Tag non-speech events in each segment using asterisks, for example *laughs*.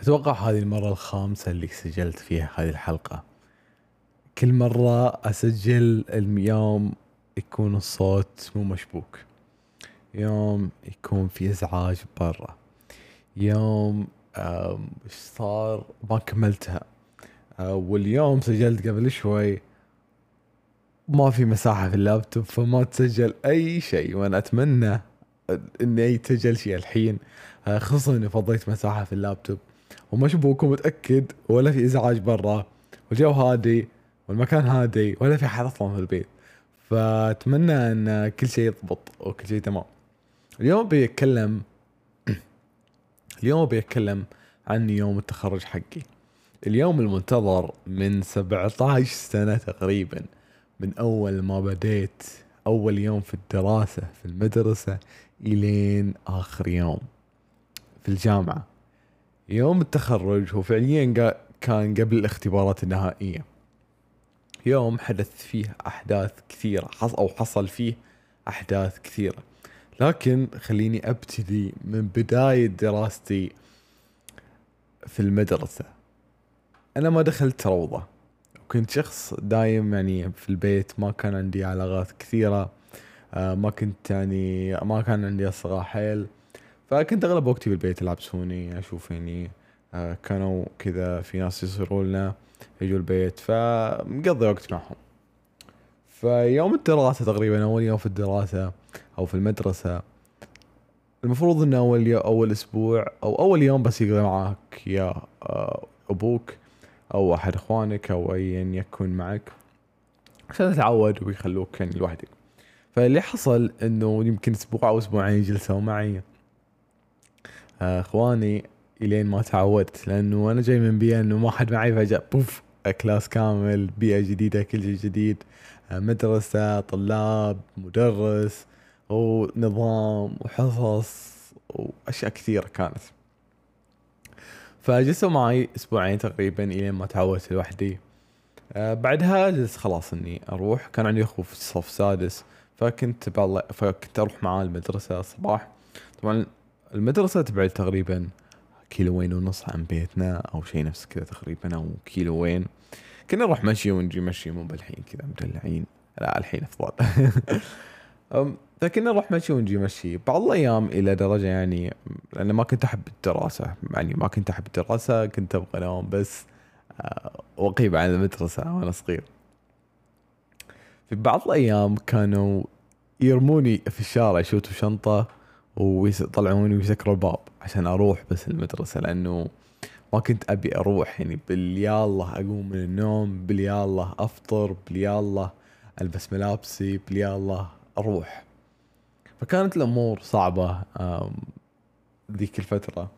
أتوقع هذه المرة الخامسة اللي سجلت فيها هذه الحلقة. كل مرة أسجل اليوم يكون الصوت مو مشبوك. يوم يكون في إزعاج برا. يوم إيش صار؟ ما كملتها. آه، واليوم سجلت قبل شوي. ما في مساحة في اللابتوب فما تسجل أي شيء. وأنا أتمنى إني يتسجل شيء الحين. آه، خصوصا إني فضيت مساحة في اللابتوب. ومشبوك ومتأكد ولا في إزعاج برا. والجو هادي والمكان هادي ولا في أحد أصلا في البيت. فأتمنى أن كل شيء يضبط وكل شيء تمام. اليوم بيتكلم *clears throat* اليوم بيتكلم عن يوم التخرج حقي. اليوم المنتظر من 17 سنة تقريبا من أول ما بديت أول يوم في الدراسة في المدرسة إلين آخر يوم في الجامعة. يوم التخرج هو فعليا كان قبل الاختبارات النهائية. يوم حدث فيه أحداث كثيرة أو حصل فيه أحداث كثيرة. لكن خليني أبتدي من بداية دراستي في المدرسة. أنا ما دخلت روضة. وكنت شخص دايم يعني في البيت ما كان عندي علاقات كثيرة آه، ما كنت يعني ما كان عندي أصدقاء حيل. فكنت أغلب وقتي بالبيت ألعب سوني أشوف يعني آه، كانوا كذا في ناس يصيروا لنا يجوا البيت فمقضي وقت معهم. فيوم الدراسة تقريبا أول يوم في الدراسة أو في المدرسة المفروض إن أول يوم أول أسبوع أو أول يوم بس يقضي معك يا آه، أبوك أو أحد إخوانك أو أيا يكن معك عشان تتعود ويخلوك يعني لوحدك. فاللي حصل إنه يمكن أسبوع أو أسبوعين جلسوا معي. إخواني إلين ما تعودت لأنه أنا جاي من بيئة إنه ما حد معي فجاه بوف كلاس كامل بيئة جديدة كل شيء جديد. آه، مدرسة طلاب مدرس ونظام وحصص وأشياء كثيرة كانت. فجلسوا معي أسبوعين تقريبا إلين ما تعودت لوحدي. آه، بعدها جلست خلاص إني أروح. كان عندي اخو في الصف السادس فكنت فكنت أروح معاه المدرسة الصباح. طبعا المدرسة تبعد تقريبا كيلوين ونص عن بيتنا أو شيء نفس كذا تقريبا أو كيلوين. كنا نروح مشي ونجي مشي مو بالحين كذا مدلعين. لا الحين أفضل. *laughs* فكنا نروح مشي ونجي مشي. بعض الأيام إلى درجة يعني لأن ما كنت أحب الدراسة. يعني ما كنت أحب الدراسة كنت أبغى أنام بس آه، واغيب عن المدرسة وأنا صغير. في بعض الأيام كانوا يرموني في الشارع يشوتوا شنطة ويطلعوني ويسكروا الباب عشان أروح بس المدرسة لأنه ما كنت أبي أروح يعني باليالله أقوم من النوم باليالله أفطر باليالله ألبس ملابسي باليالله أروح. فكانت الأمور صعبة ذيك الفترة.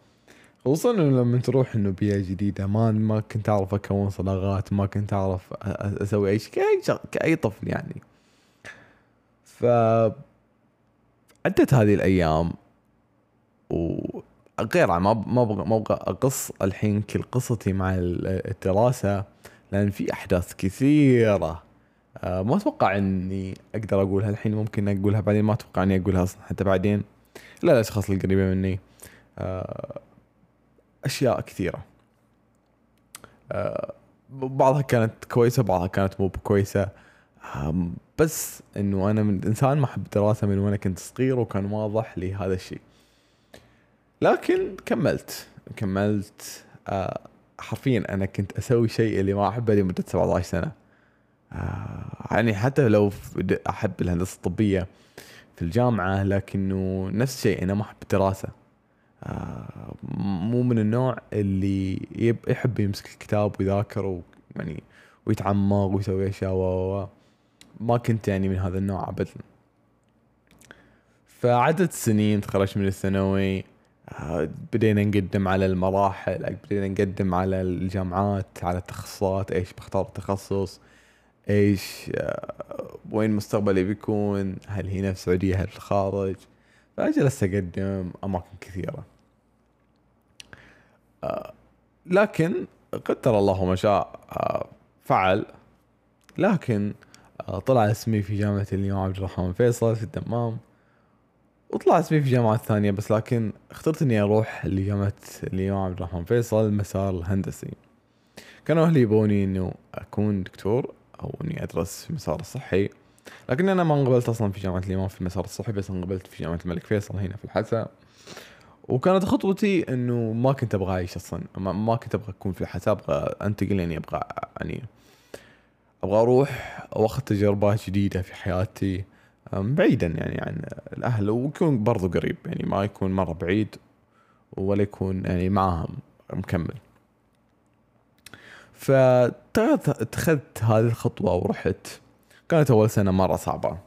خصوصا إنه لما تروح إنه بيئة جديدة ما ما كنت أعرف أكون صداقات ما كنت أعرف أسوي أي شيء كأي طفل يعني. ف عدت هذه الأيام وغير ما ما أبغى ما أبغى أقص الحين كل قصتي مع ال- الدراسة لأن في أحداث كثيرة. آه، ما أتوقع إني أقدر أقولها الحين ممكن أقولها بعدين ما أتوقع إني أقولها أصلا حتى بعدين. لا الاشخاص القريبة مني. آه، أشياء كثيرة. آه، بعضها كانت كويسة بعضها كانت مو كويسه بس إنه أنا من انسان ما أحب الدراسه من وأنا كنت صغير وكان واضح لي هذا الشيء. لكن كملت كملت آه، حرفيا أنا كنت أسوي شيء اللي ما أحبه لمدة 17 سنة. آه، يعني حتى لو أحب الهندسة الطبية في الجامعة لكنه نفس الشيء أنا ما أحب الدراسة. آه، مو من النوع اللي يحب يمسك الكتاب ويذاكر و- يعني ويتعمق ويسوي أشياء و. ما كنت يعني من هذا النوع ابدا. فعدد السنين تخرجت من الثانوي آه، بدينا نقدم على المراحل بدينا نقدم على الجامعات على التخصصات إيش بختار التخصص إيش آه، وين مستقبلي بيكون هل هنا في السعودية هل في الخارج فجلست أقدم أماكن كثيرة. آه، لكن قدر الله ما شاء فعل. لكن طلع اسمي في جامعة الإمام عبد الرحمن فيصل في الدمام. وطلعت فيه في جامعات ثانية بس لكن اخترت إني أروح لجامعة الامام عبد الرحمن فيصل المسار الهندسي. كانوا أهلي يبوني إنه أكون دكتور أو إني أدرس في المسار الصحي. لكن أنا ما انقبلت أصلا في جامعة الامام في المسار الصحي بس انقبلت في جامعة الملك فيصل هنا في الحسا. وكانت خطوتي إنه ما كنت أبغى أعيش أصلا ما كنت أبغى أكون في الحسا أبغى أنتقل يعني أبغى يعني أبغى أروح واخذ تجربة جديدة في حياتي بعيدا يعني عن الأهل ويكون برضو قريب يعني ما يكون مرة بعيد ولا يكون يعني معاهم مكمل. فاتخذت هذه الخطوة ورحت. كانت أول سنة مرة صعبة.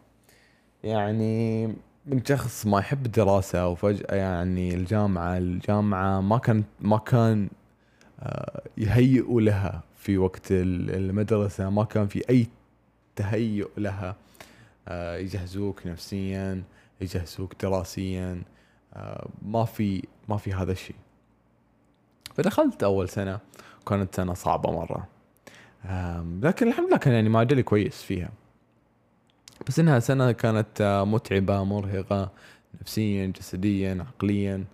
يعني من شخص ما يحب الدراسة وفجأة يعني الجامعة الجامعة ما كان ما كان آه، يهيئوا لها في وقت المدرسة ما كان في أي تهيؤ لها. آه، يجهزوك نفسيا يجهزوك دراسيا. آه، ما في ما في هذا الشيء. فدخلت أول سنة كانت سنة صعبة مرة. لكن الحمد لله كان يعني معدلي كويس فيها. بس إنها سنة كانت آه، متعبة مرهقة نفسيا جسديا عقليا.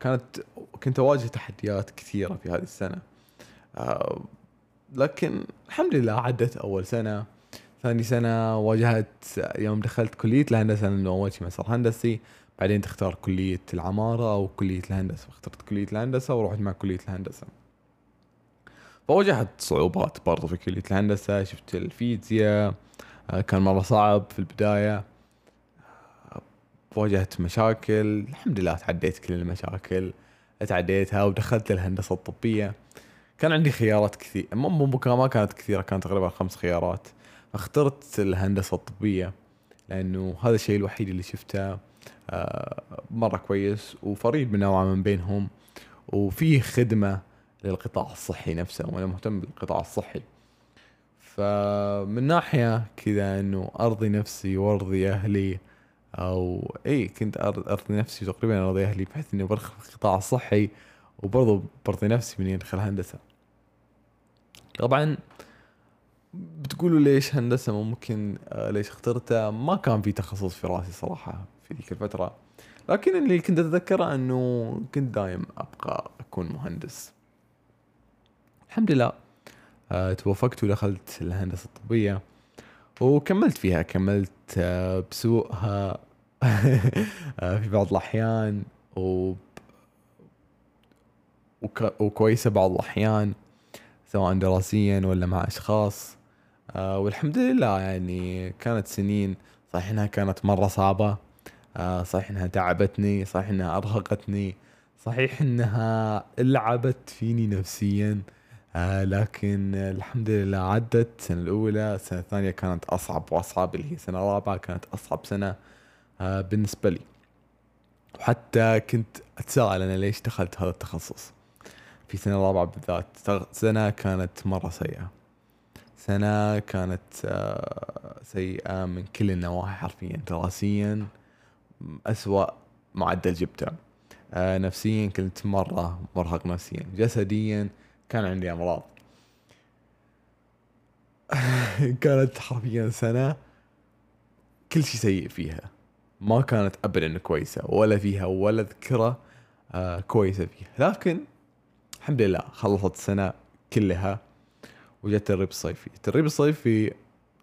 كانت كنت أواجه تحديات كثيرة في هذه السنة. لكن الحمد لله عدت أول سنة. ثاني سنة واجهت يوم دخلت كلية الهندسة لأنه أول شيء مسار هندسي. بعدين تختار كلية العمارة أو كلية الهندسة. اخترت كلية الهندسة ورحت مع كلية الهندسة. فواجهت صعوبات برضو في كلية الهندسة. شفت الفيزياء آه، كان مرة صعب في البداية. آه، واجهت مشاكل. الحمد لله تعديت كل المشاكل. تعديتها ودخلت الهندسة الطبية. كان عندي خيارات كثير مو ما كانت كثيرة كانت تقريبا خمس خيارات. اخترت الهندسة الطبية لأنه هذا الشيء الوحيد اللي شفته آه، مرة كويس وفريد من نوعا من بينهم. وفيه خدمة للقطاع الصحي نفسه وأنا مهتم بالقطاع الصحي. فمن ناحية كذا إنه أرضي نفسي وأرضي أهلي أو اي كنت أرضي نفسي تقريبا أرضي أهلي بحيث إني برخ في القطاع الصحي. وبرضه برضي نفسي من يدخل هندسة. طبعا بتقولوا ليش هندسة ممكن آه ليش اخترتها ما كان في تخصص في راسي صراحة في ذيك الفترة. لكن اللي كنت أتذكره إنه كنت دايم أبقى أكون مهندس. الحمد لله آه، توفقت ودخلت الهندسة الطبية وكملت فيها. كملت آه، بسوءها *laughs* في بعض الأحيان. و وكويسة بعض الأحيان سواء دراسيا ولا مع أشخاص. والحمد لله يعني كانت سنين صحيح إنها كانت مرة صعبة. صحيح إنها تعبتني صحيح إنها أرهقتني صحيح إنها لعبت فيني نفسيا. آه لكن الحمد لله عدت. السنة الأولى السنة الثانية كانت أصعب وأصعب اللي هي السنة الرابعة كانت أصعب سنة آه بالنسبة لي. وحتى كنت أتساءل أنا ليش دخلت هذا التخصص. في سنة الرابعة بالذات. سنة كانت مرة سيئة. سنة كانت آه سيئة من كل النواحي حرفيا. دراسيا أسوأ معدل جبته. آه نفسيا كنت مرة مرهق نفسيا. جسديا كان عندي أمراض. *laughs* كانت حرفيا سنة كل شيء سيء فيها. ما كانت ابدا كويسة ولا فيها ولا ذكرى آه كويسة فيها. لكن الحمد لله خلصت السنة كلها وجت التدريب الصيفي التدريب الصيفي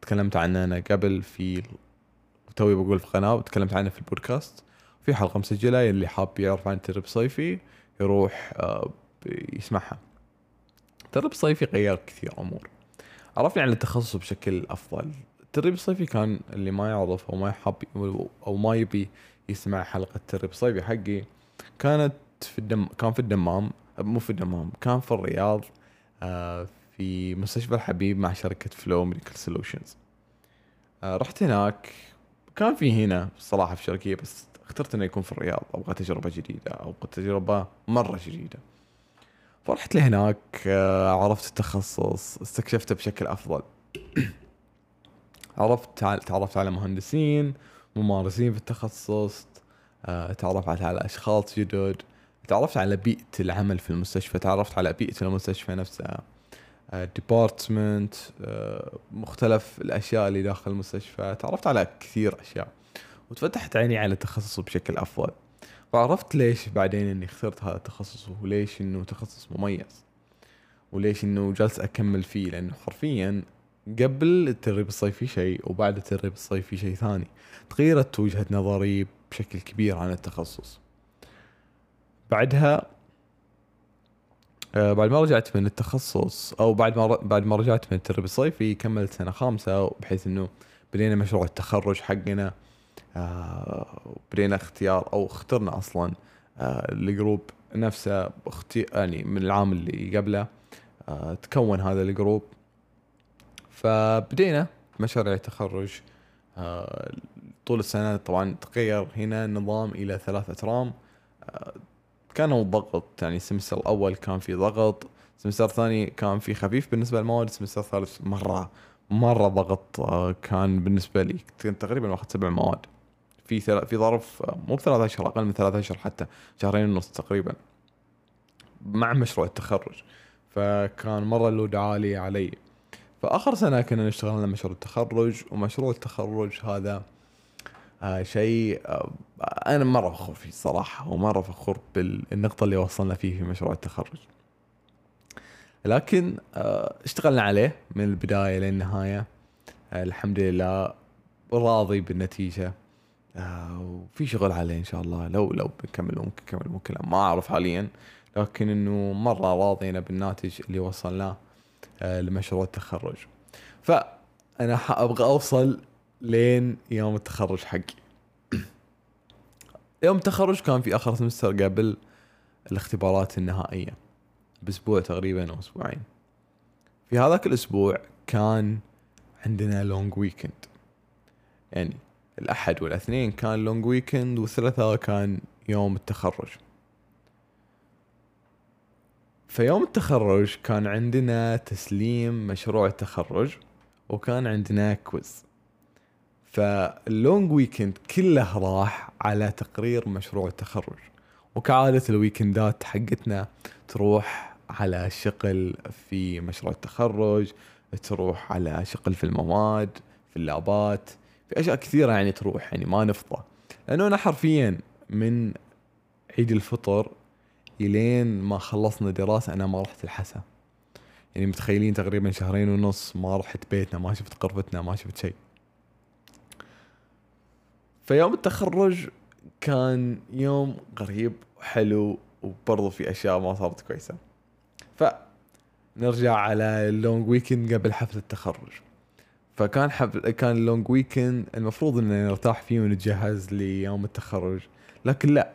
تكلمت عنه أنا قبل في توي بقول في قناة وتكلمت عنه في البودكاست. في حلقة مسجلة اللي حاب يعرف عن التدريب الصيفي يروح آه يسمعها. التدريب الصيفي غير كثير أمور. عرفني عن التخصص بشكل أفضل. التدريب الصيفي كان اللي ما يعرف أو ما يحب أو ما يبي يسمع حلقة التدريب الصيفي حقي كانت في الدم كان في الدمام. مو في الدمام كان في الرياض آه في مستشفى الحبيب مع شركة Flow Medical Solutions. آه رحت هناك. كان في هنا الصراحة في شركية بس اخترت إنه يكون في الرياض. أبغى تجربة جديدة أو تجربة مرة جديدة. فرحت لهناك آه، عرفت التخصص استكشفته بشكل أفضل. *clears throat* عرفت تعرفت على مهندسين ممارسين في التخصص تعرفت على أشخاص جدد. تعرفت على بيئة العمل في المستشفى؟ تعرفت على بيئة المستشفى نفسها. ديبارتمنت آه، مختلف الأشياء اللي داخل المستشفى. تعرفت على كثير أشياء. وتفتحت عيني على التخصص بشكل أفضل. وعرفت ليش بعدين إني اخترت هذا التخصص وليش إنه تخصص مميز وليش إنه جالس أكمل فيه. لأنه حرفيا قبل التدريب الصيفي شيء وبعد التدريب الصيفي شيء ثاني. تغيرت وجهة نظري بشكل كبير عن التخصص. بعدها آه، بعد ما رجعت من التخصص أو بعد ما بعد ما رجعت من التدريب الصيفي كملت سنة خامسة بحيث إنه بدينا مشروع التخرج حقنا. آه، بدينا اختيار أو اخترنا أصلا آه، ال group نفسه أخذت يعني من العام اللي قبله تكون هذا الجروب. فبدينا مشاريع التخرج طول السنة طبعا تغير هنا النظام إلى ثلاث أترام. كانوا ضغط يعني ال semester الأول كان في ضغط ال semester الثاني كان في خفيف بالنسبة للمواد ال semester الثالث مرة مرة ضغط آه، كان بالنسبة لي كنت تقريبا واخذ سبع مواد. في في ظرف آه، مو بثلاث اشهر أقل من ثلاث اشهر حتى شهرين ونص تقريبا مع مشروع التخرج. فكان مرة ال load عالي علي. فآخر سنة كنا نشتغل على مشروع التخرج ومشروع التخرج هذا آه شيء آه أنا مرة فخور فيه صراحة ومرة فخور بالنقطة اللي وصلنا فيه في مشروع التخرج. لكن آه اشتغلنا عليه من البداية للنهايه الحمد لله راضي بالنتيجة. وفي شغل عليه إن شاء الله. لو لو بنكمل ممكن نكمل ممكن ما أعرف حاليا. لكن إنه مرة راضينا بالناتج اللي وصلناه لمشروع التخرج. فأنا أبغى أوصل لين يوم التخرج حقي. *clears throat* يوم التخرج كان في آخر semester قبل الاختبارات النهائية. بأسبوع تقريبا أو أسبوعين. في هذاك الأسبوع كان عندنا long weekend يعني الأحد والأثنين كان long weekend والثلاثاء كان يوم التخرج. فيوم التخرج كان عندنا تسليم مشروع التخرج وكان عندنا quiz فال long weekend كله راح على تقرير مشروع التخرج وكعادة ال weekend ات حقتنا تروح على شغل في مشروع التخرج تروح على شغل في المواد في ال lab ات في أشياء كثيرة يعني تروح يعني ما نفضى لأنه أنا حرفيا من عيد الفطر إلين ما خلصنا دراسة أنا ما رحت الحسا. يعني متخيلين تقريبا شهرين ونص ما رحت بيتنا ما شفت قرفتنا ما شفت شيء. فيوم التخرج كان يوم غريب وحلو وبرضه في أشياء ما صارت كويسة. ف نرجع على اللونج ويكند قبل حفل التخرج. فكان حفل كان ال long weekend المفروض ان نرتاح فيه ونتجهز ليوم التخرج. لكن لا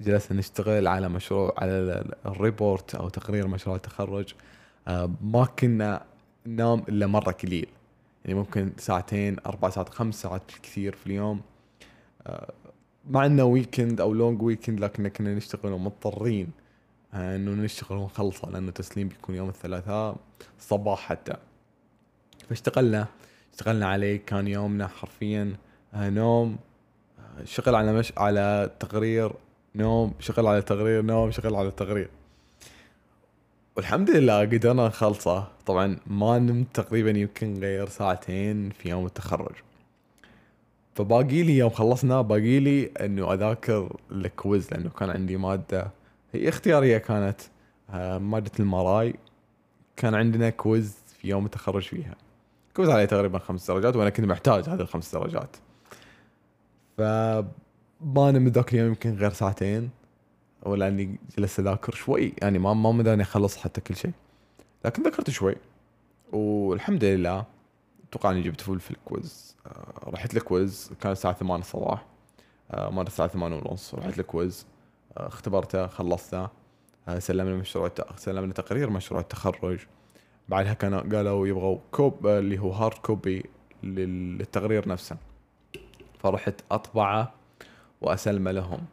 جلسنا نشتغل على مشروع على ال report أو تقرير مشروع التخرج. آه، ما كنا ننام إلا مرة قليل يعني ممكن ساعتين أربع ساعات خمس ساعات بالكثير في اليوم. مع إنه weekend أو long weekend لكن كنا نشتغل ومضطرين آه، إنه نشتغل ونخلصه لأنه التسليم بيكون يوم الثلاثاء الصباح حتى. فاشتغلنا اشتغلنا عليه كان يومنا حرفيا آه، نوم آه، شغل على مش على تقرير نوم شغل على تقرير نوم شغل على تقرير. والحمد لله قدرنا نخلصه. طبعا ما نمت تقريبا يمكن غير ساعتين في يوم التخرج. فباقي لي يوم خلصنا باقي لي إنه أذاكر ال quiz لأنه كان عندي مادة هي اختيارية كانت آه، مادة المرايا. كان عندنا quiz في يوم التخرج فيها. quiz عليه تقريبا خمس درجات وأنا كنت محتاج هذه الخمس درجات. ف ما نمت ذاك اليوم يمكن غير ساعتين ولأني جلست أذاكر شوي. يعني ما ما مداني أخلص حتى كل شيء. لكن ذاكرت شوي والحمد لله أتوقع إني جبت full في ال quiz آه، رحت ال quiz كان الساعة 8 الصباح. آه، مرة الساعة 8 ونص. رحت ال quiz آه، اختبرته خلصته. سلمنا مشروع سلمنا تقرير مشروع التخرج. بعدها كانوا قالوا يبغوا copy اللي هو hard copy للتقرير نفسه. فرحت أطبعه وأسلمه لهم.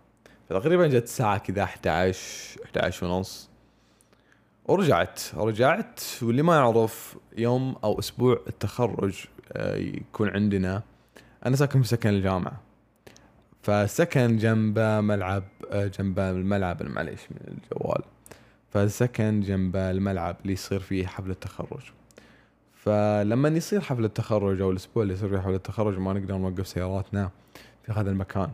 فتقريبا جت الساعة كذا 11 11 ونص. ورجعت رجعت واللي ما يعرف يوم أو أسبوع التخرج آه، يكون عندنا أنا ساكن في سكن الجامعة. فسكن جنب ملعب آه، جنب الملعب معليش من الجوال. فسكن جنب الملعب اللي يصير فيه حفل التخرج. فلما يصير حفل التخرج أو الأسبوع اللي يصير فيه حفل التخرج ما نقدر نوقف سياراتنا في هذا المكان.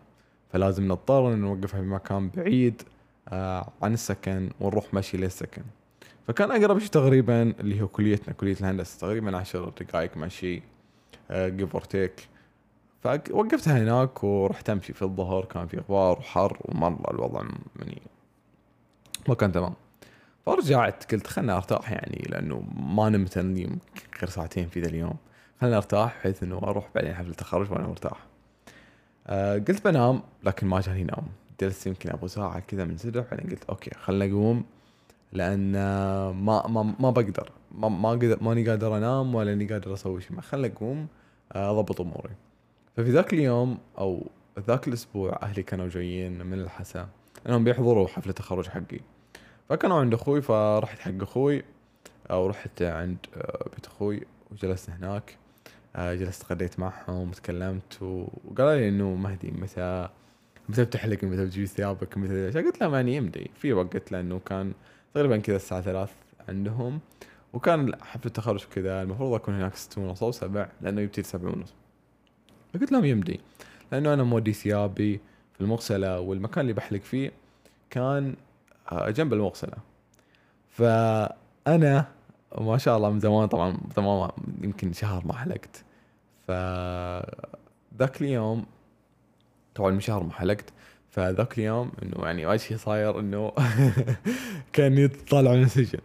فلازم نضطر نوقفها في مكان بعيد آه عن السكن ونروح مشي للسكن. فكان أقرب شيء تقريبا اللي هو كليتنا كلية الهندسة تقريبا عشر دقائق مشي give or take فوقفتها هناك ورحت أمشي في الظهر كان في غبار وحر ومره الوضع يعني ما كان تمام. فرجعت قلت خلنا أرتاح يعني لأنه ما نمت غير ساعتين في ذا اليوم. خلنا أرتاح بحيث إنه أروح بعدين حفلة التخرج وأنا مرتاح. أه قلت بنام لكن ما جاني نوم. جلست يمكن أبو ساعة كذا منسدح بعدين قلت okay خلنا اقوم لأن ما ما ما بقدر. ما ما قدر ماني قادر أنام ولا إني قادر أسوي شيء خلنا أقوم أضبط أموري. ففي ذاك اليوم أو ذاك الأسبوع أهلي كانوا جايين من الحسا إنهم بيحضروا حفلة التخرج حقي. فكانوا عند أخوي فرحت حق أخوي أو رحت عند بيت أخوي وجلست هناك. جلست غديت معهم وتكلمت وقالوا لي إنه مهدي متى متى بتحلق متى بتجيب ثيابك متى قلت له ماني يمدي. في وقت لأنه كان تقريبا كذا الساعة ثلاث عندهم وكان حفلة التخرج كذا المفروض أكون هناك ست ونص أو سبع لأنه يبتدي سبع ونص. فقلت لهم يمدي لأنه أنا مودي ثيابي في المغسلة والمكان اللي بحلق فيه كان آه، جنب المغسلة. فأنا ما شاء الله من زمان طبعا تمام يمكن شهر ما حلقت. ف ذاك اليوم طبعا من شهر ما حلقت فذاك اليوم إنه يعني وجهي صاير إنه كاني طالع من السجن.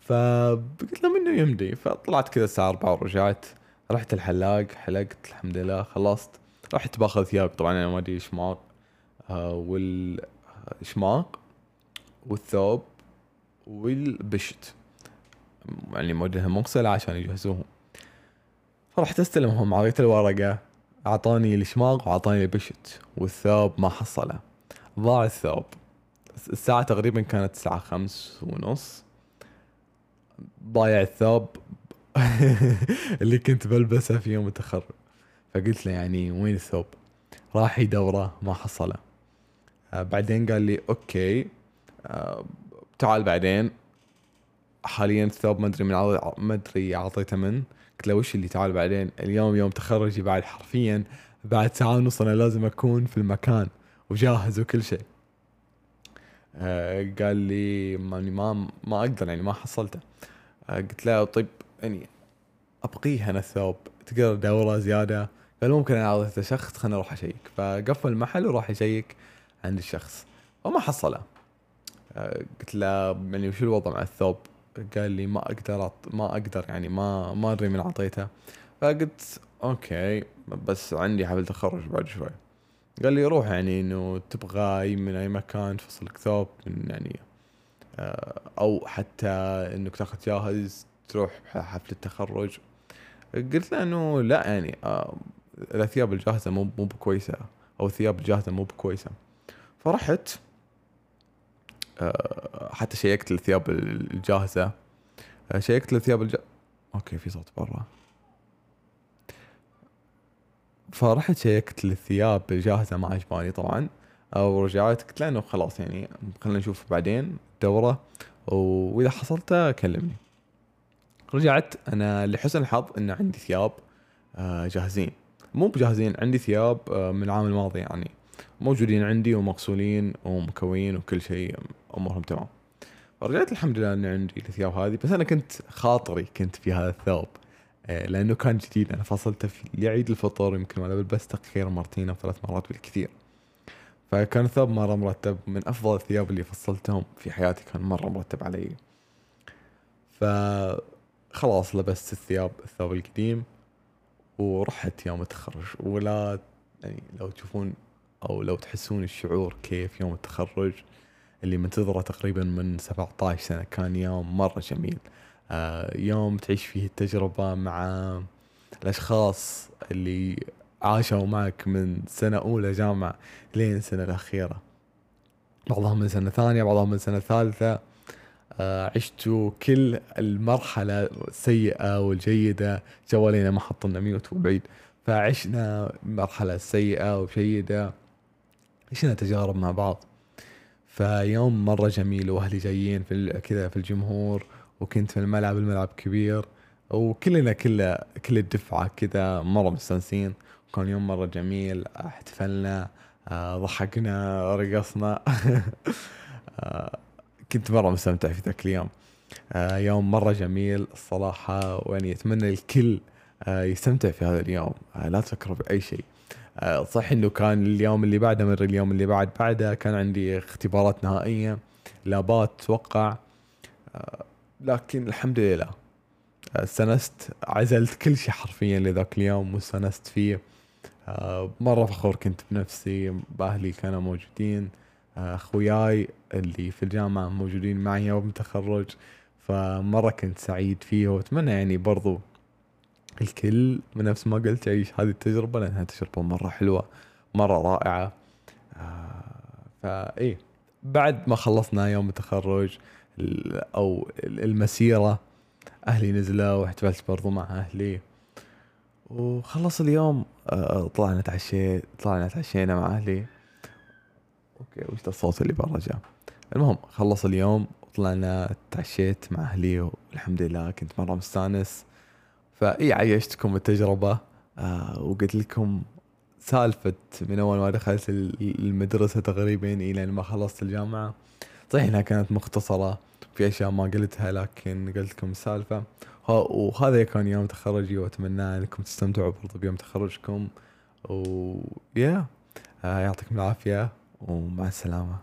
فقلت لهم إنه يمدي. فطلعت كذا الساعة 4 ورجعت. رحت الحلاق حلقت الحمد لله خلصت. رحت باخذ ثياب. طبعا أنا ما أدري شماغ آه والشماغ والثوب والبشت. يعني موديها مغسلة عشان يجهزوهم. فرحت أستلمهم. عطيت الورقة. أعطاني الشماغ وأعطاني البشت والثوب ما حصله. ضاع الثوب. الساعة تقريبا كانت الساعة خمس ونص. ضايع الثوب *laughs* اللي كنت بلبسه في يوم التخرج. فقلت له يعني وين الثوب؟ راح يدورة ما حصله. آه بعدين قال لي أوكي آه تعال بعدين. حاليا الثوب ما أدري من ما أدري أعطيته من. قلت له وش اللي تعال بعدين. اليوم يوم تخرجي بعد حرفيا بعد ساعة ونص أنا لازم أكون في المكان وجاهز وكل شيء. آه قال لي ماني ما ما أقدر يعني ما حصلته. آه قلت له طيب يعني ابقيه أنا الثوب. تقدر تدوره زيادة؟ قال ممكن أنا أعطيته شخص خليني أروح أشيك. فقفل المحل وراح يشيك عند الشخص. وما حصله. آه قلت له يعني وش الوضع مع الثوب؟ قال لي ما أقدر ما أقدر يعني ما ما أدري من أعطيته. فقلت أوكي بس عندي حفل تخرج بعد شوي. قال لي روح يعني إنه تبغى من أي مكان تفصل ثوب من يعني آه، أو حتى إنك تاخذ جاهز تروح حفل التخرج قلت له إنه لا يعني آه، الثياب الجاهزة مو مو بكويسة أو الثياب الجاهزة مو بكويسة. فرحت. آه، حتى check ت الثياب الجاهزة. آه، check ت الثياب الج... okay في صوت برا. فرحت check ت الثياب الجاهزة ما عجبتني طبعا. ورجعت قلت له إنه خلاص يعني خلينا نشوف بعدين دورة. وإذا حصلته كلمني. رجعت أنا لحسن الحظ إن عندي ثياب آه، جاهزين. مو بجاهزين عندي ثياب من العام الماضي يعني. موجودين عندي ومغسولين ومكوين وكل شيء أمورهم تمام. فرجعت الحمد لله إني عندي الثياب هذه بس أنا كنت خاطري كنت في هذا الثوب آه، لأنه كان جديد. أنا فصلته في لعيد الفطر يمكن ما لبسته خير مرتين أو ثلاث مرات بالكثير. فكان الثوب مرة مرتب من أفضل الثياب اللي فصلتهم في حياتي كان مرة مرتب علي. فخلاص لبست الثياب الثوب القديم ورحت يوم التخرج. ولا يعني لو تشوفون أو لو تحسون الشعور كيف يوم التخرج اللي منتظره تقريبا من 17 سنة كان يوم مرة جميل. آه يوم تعيش فيه التجربة مع الأشخاص اللي عاشوا معك من سنة أولى جامعة لين السنة الأخيرة. بعضهم من سنة ثانية بعضهم من سنة ثالثة. آه عشتوا كل المرحلة السيئة والجيدة جوالينا ما حطنا ميوت وبعيد فعشنا مرحلة سيئة وجيدة. عشنا تجارب مع بعض؟ فيوم مرة جميل وأهلي جايين في كذا في الجمهور وكنت في الملعب الملعب كبير وكلنا كله كل الدفعة كذا مرة مستانسين. كان يوم مرة جميل احتفلنا آه، ضحكنا رقصنا. *laughs* آه، كنت مرة مستمتع في ذاك اليوم. آه، يوم مرة جميل الصراحة ويعني أتمنى الكل يستمتع في هذا اليوم. آه، لا تفكروا بأي شيء. آه، صح إنه كان اليوم اللي بعده من اليوم اللي بعد بعده كان عندي اختبارات نهائية. لابات أتوقع آه، لكن الحمد لله. آه، استانست عزلت كل شيء حرفيا لذاك اليوم واستانست فيه. آه، مرة فخور كنت بنفسي بأهلي كانوا موجودين. آه، أخوياي اللي في الجامعة موجودين معي يوم التخرج. فمرة كنت سعيد فيه وأتمنى يعني برضو الكل من نفس ما قلت يعيش هذه التجربة لأنها تجربة مرة حلوة مرة رائعة. آه، فإيه بعد ما خلصنا يوم التخرج ال- أو ال- المسيرة أهلي نزلوا واحتفلت برضو مع أهلي. وخلص اليوم آه، طلعنا تعشيت طلعنا تعشينا مع أهلي. أوكي وش الصوت اللي برا المهم خلص اليوم وطلعنا تعشيت مع أهلي والحمد لله كنت مرة مستانس. فإي عيشتكم التجربة. آه وقلت لكم سالفة من أول ما دخلت ال- المدرسة تقريبا إلى ما خلصت الجامعة. صحيح إنها كانت مختصرة في أشياء ما قلتها لكن قلت لكم السالفة ه- وهذا كان يوم تخرجي وأتمنى أنكم تستمتعوا برضو بيوم تخرجكم. ويا آه يعطيكم العافية ومع السلامة.